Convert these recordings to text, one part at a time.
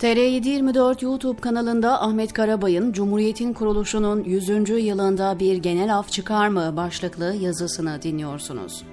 TR724 YouTube kanalında Ahmet Karabay'ın Cumhuriyet'in kuruluşunun 100. yılında bir genel af çıkar mı başlıklı yazısını dinliyorsunuz.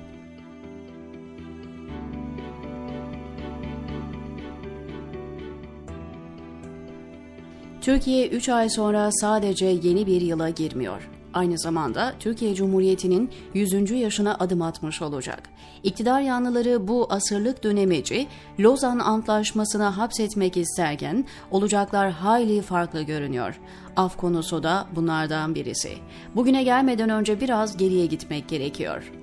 Türkiye 3 ay sonra sadece yeni bir yıla girmiyor. Aynı zamanda Türkiye Cumhuriyeti'nin 100. yaşına adım atmış olacak. İktidar yanlıları bu asırlık dönemeci Lozan Antlaşması'na hapsetmek isterken olacaklar hayli farklı görünüyor. Af konusu da bunlardan birisi. Bugüne gelmeden önce biraz geriye gitmek gerekiyor.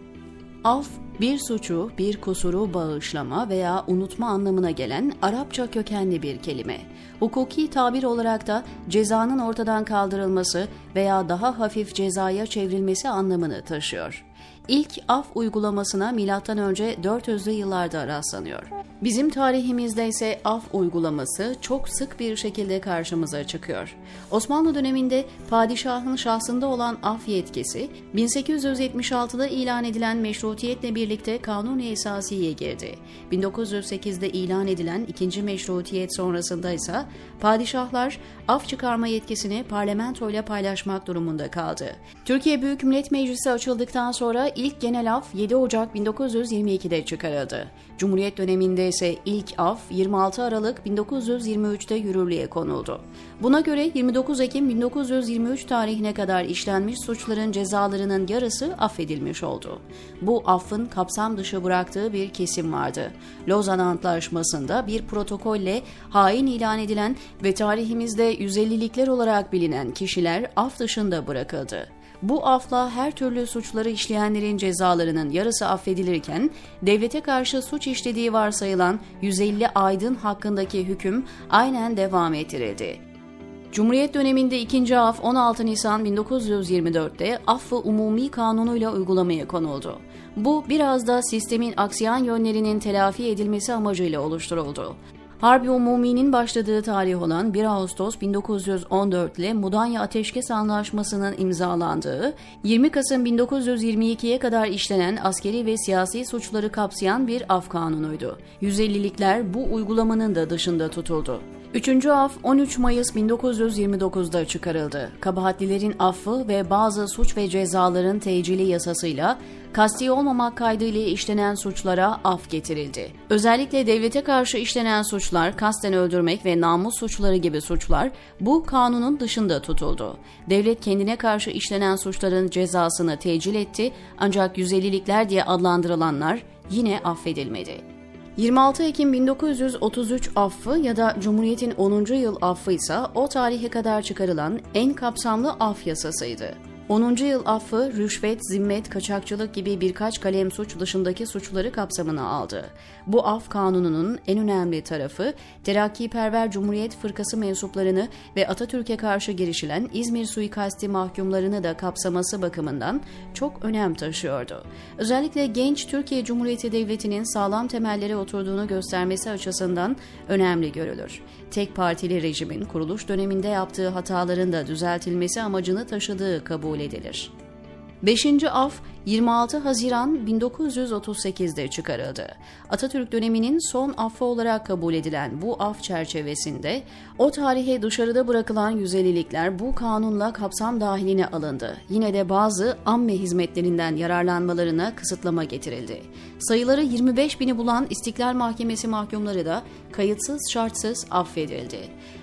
Af, bir suçu, bir kusuru bağışlama veya unutma anlamına gelen Arapça kökenli bir kelime. Hukuki tabir olarak da cezanın ortadan kaldırılması veya daha hafif cezaya çevrilmesi anlamını taşıyor. İlk af uygulamasına M.Ö. 400'lü yıllarda rastlanıyor. Bizim tarihimizde ise af uygulaması çok sık bir şekilde karşımıza çıkıyor. Osmanlı döneminde padişahın şahsında olan af yetkisi 1876'da ilan edilen meşrutiyetle birlikte Kanuni Esasi'ye girdi. 1908'de ilan edilen ikinci meşrutiyet sonrasında ise padişahlar af çıkarma yetkisini parlamentoyla paylaşmak durumunda kaldı. Türkiye Büyük Millet Meclisi açıldıktan sonra ilk genel af 7 Ocak 1922'de çıkarıldı. Cumhuriyet döneminde ise ilk af 26 Aralık 1923'te yürürlüğe konuldu. Buna göre 29 Ekim 1923 tarihine kadar işlenmiş suçların cezalarının yarısı affedilmiş oldu. Bu affın kapsam dışı bıraktığı bir kesim vardı. Lozan Antlaşması'nda bir protokolle hain ilan edilen ve tarihimizde 150'likler olarak bilinen kişiler af dışında bırakıldı. Bu afla her türlü suçları işleyenlerin cezalarının yarısı affedilirken, devlete karşı suç işlediği varsayılan 150 aydın hakkındaki hüküm aynen devam ettirildi. Cumhuriyet döneminde ikinci af 16 Nisan 1924'te Affı Umumi Kanunu'yla uygulamaya konuldu. Bu biraz da sistemin aksayan yönlerinin telafi edilmesi amacıyla oluşturuldu. Harbi Umumi'nin başladığı tarih olan 1 Ağustos 1914 ile Mudanya Ateşkes Anlaşması'nın imzalandığı, 20 Kasım 1922'ye kadar işlenen askeri ve siyasi suçları kapsayan bir af kanunuydu. 150'likler bu uygulamanın da dışında tutuldu. Üçüncü af 13 Mayıs 1929'da çıkarıldı. Kabahatlilerin affı ve bazı suç ve cezaların tecili yasasıyla kasti olmamak kaydıyla işlenen suçlara af getirildi. Özellikle devlete karşı işlenen suçlar, kasten öldürmek ve namus suçları gibi suçlar bu kanunun dışında tutuldu. Devlet kendine karşı işlenen suçların cezasını tecil etti ancak 150'likler diye adlandırılanlar yine affedilmedi. 26 Ekim 1933 affı ya da Cumhuriyet'in 10. yıl affı ise o tarihe kadar çıkarılan en kapsamlı af yasasıydı. 10. yıl affı rüşvet, zimmet, kaçakçılık gibi birkaç kalem suç dışındaki suçları kapsamına aldı. Bu af kanununun en önemli tarafı Terakkiperver Cumhuriyet Fırkası mensuplarını ve Atatürk'e karşı girişilen İzmir suikasti mahkumlarını da kapsaması bakımından çok önem taşıyordu. Özellikle genç Türkiye Cumhuriyeti Devleti'nin sağlam temelleri oturduğunu göstermesi açısından önemli görülür. Tek partili rejimin kuruluş döneminde yaptığı hataların da düzeltilmesi amacını taşıdığı kabul edilir. Beşinci af 26 Haziran 1938'de çıkarıldı. Atatürk döneminin son affı olarak kabul edilen bu af çerçevesinde o tarihe dışarıda bırakılan yüzelilikler bu kanunla kapsam dahiline alındı. Yine de bazı amme hizmetlerinden yararlanmalarına kısıtlama getirildi. Sayıları 25 bini bulan İstiklal Mahkemesi mahkumları da kayıtsız şartsız affedildi.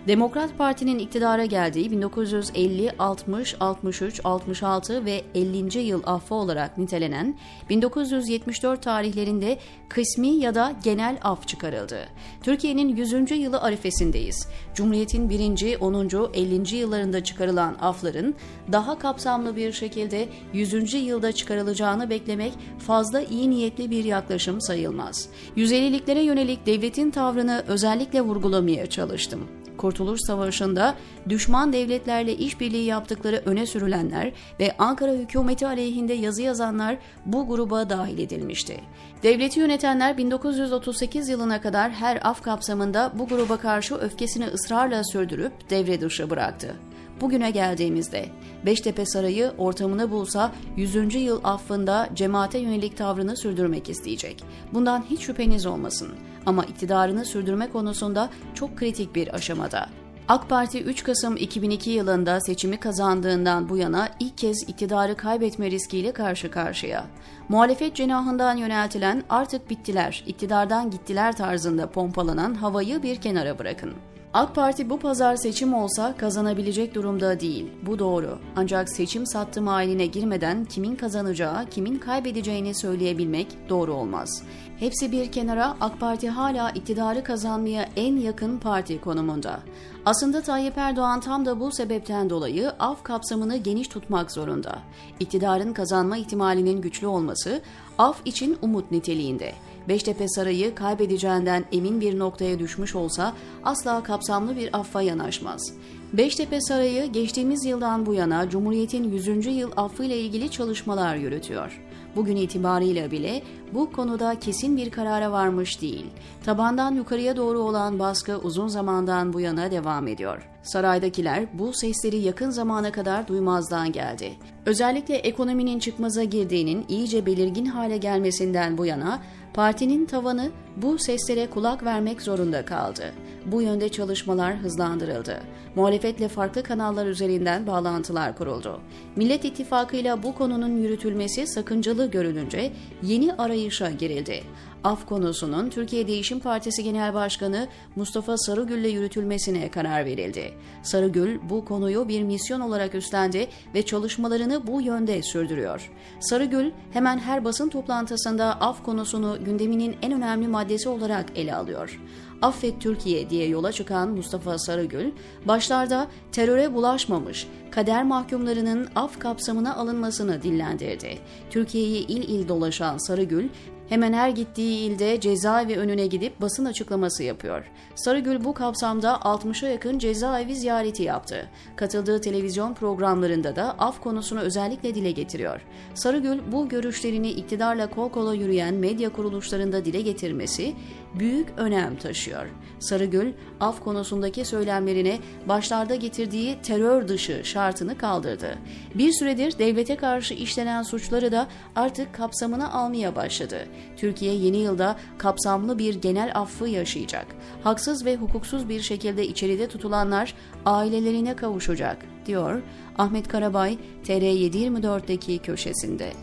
Demokrat Parti'nin iktidara geldiği 1950, 60, 63, 66 ve 50. yıl affı olarak nitelenen 1974 tarihlerinde kısmi ya da genel af çıkarıldı. Türkiye'nin 100. yılı arifesindeyiz. Cumhuriyet'in 1. 10. 50. yıllarında çıkarılan afların daha kapsamlı bir şekilde 100. yılda çıkarılacağını beklemek fazla iyi niyetli bir yaklaşım sayılmaz. 150'liklere yönelik devletin tavrını özellikle vurgulamaya çalıştım. Kurtuluş Savaşı'nda düşman devletlerle işbirliği yaptıkları öne sürülenler ve Ankara hükümeti aleyhinde yazı yazanlar bu gruba dahil edilmişti. Devleti yönetenler 1938 yılına kadar her af kapsamında bu gruba karşı öfkesini ısrarla sürdürüp devre dışı bıraktı. Bugüne geldiğimizde Beştepe Sarayı ortamını bulsa 100. yıl affında cemaate yönelik tavrını sürdürmek isteyecek. Bundan hiç şüpheniz olmasın. Ama iktidarını sürdürme konusunda çok kritik bir aşamada. AK Parti 3 Kasım 2002 yılında seçimi kazandığından bu yana ilk kez iktidarı kaybetme riskiyle karşı karşıya. Muhalefet cenahından yöneltilen artık bittiler, iktidardan gittiler tarzında pompalanan havayı bir kenara bırakın. AK Parti bu pazar seçim olsa kazanabilecek durumda değil. Bu doğru. Ancak seçim sattım haline girmeden kimin kazanacağı, kimin kaybedeceğini söyleyebilmek doğru olmaz. Hepsi bir kenara AK Parti hala iktidarı kazanmaya en yakın parti konumunda. Aslında Tayyip Erdoğan tam da bu sebepten dolayı af kapsamını geniş tutmak zorunda. İktidarın kazanma ihtimalinin güçlü olması af için umut niteliğinde. Beştepe Sarayı kaybedeceğinden emin bir noktaya düşmüş olsa asla kapsamlı bir affa yanaşmaz. Beştepe Sarayı geçtiğimiz yıldan bu yana Cumhuriyet'in 100. yıl affı ile ilgili çalışmalar yürütüyor. Bugün itibariyle bile bu konuda kesin bir karara varmış değil. Tabandan yukarıya doğru olan baskı uzun zamandan bu yana devam ediyor. Saraydakiler bu sesleri yakın zamana kadar duymazdan geldi. Özellikle ekonominin çıkmaza girdiğinin iyice belirgin hale gelmesinden bu yana partinin tavanı bu seslere kulak vermek zorunda kaldı. Bu yönde çalışmalar hızlandırıldı. Muhalefetle farklı kanallar üzerinden bağlantılar kuruldu. Millet İttifakı ile bu konunun yürütülmesi sakıncalı görülünce yeni arayışa girildi. Af konusunun Türkiye Değişim Partisi Genel Başkanı Mustafa Sarıgül ile yürütülmesine karar verildi. Sarıgül bu konuyu bir misyon olarak üstlendi ve çalışmalarını bu yönde sürdürüyor. Sarıgül hemen her basın toplantısında af konusunu gündeminin en önemli maddesi olarak ele alıyor. Affet Türkiye diye yola çıkan Mustafa Sarıgül, başlarda teröre bulaşmamış, kader mahkumlarının af kapsamına alınmasını dillendirdi. Türkiye'yi il il dolaşan Sarıgül, Hemen her gittiği ilde cezaevi önüne gidip basın açıklaması yapıyor. Sarıgül bu kapsamda 60'a yakın cezaevi ziyareti yaptı. Katıldığı televizyon programlarında da af konusunu özellikle dile getiriyor. Sarıgül bu görüşlerini iktidarla kol kola yürüyen medya kuruluşlarında dile getirmesi büyük önem taşıyor. Sarıgül, af konusundaki söylemlerine başlarda getirdiği terör dışı şartını kaldırdı. Bir süredir devlete karşı işlenen suçları da artık kapsamına almaya başladı. Türkiye yeni yılda kapsamlı bir genel affı yaşayacak. Haksız ve hukuksuz bir şekilde içeride tutulanlar ailelerine kavuşacak, diyor Ahmet Karabay TR724'deki köşesinde.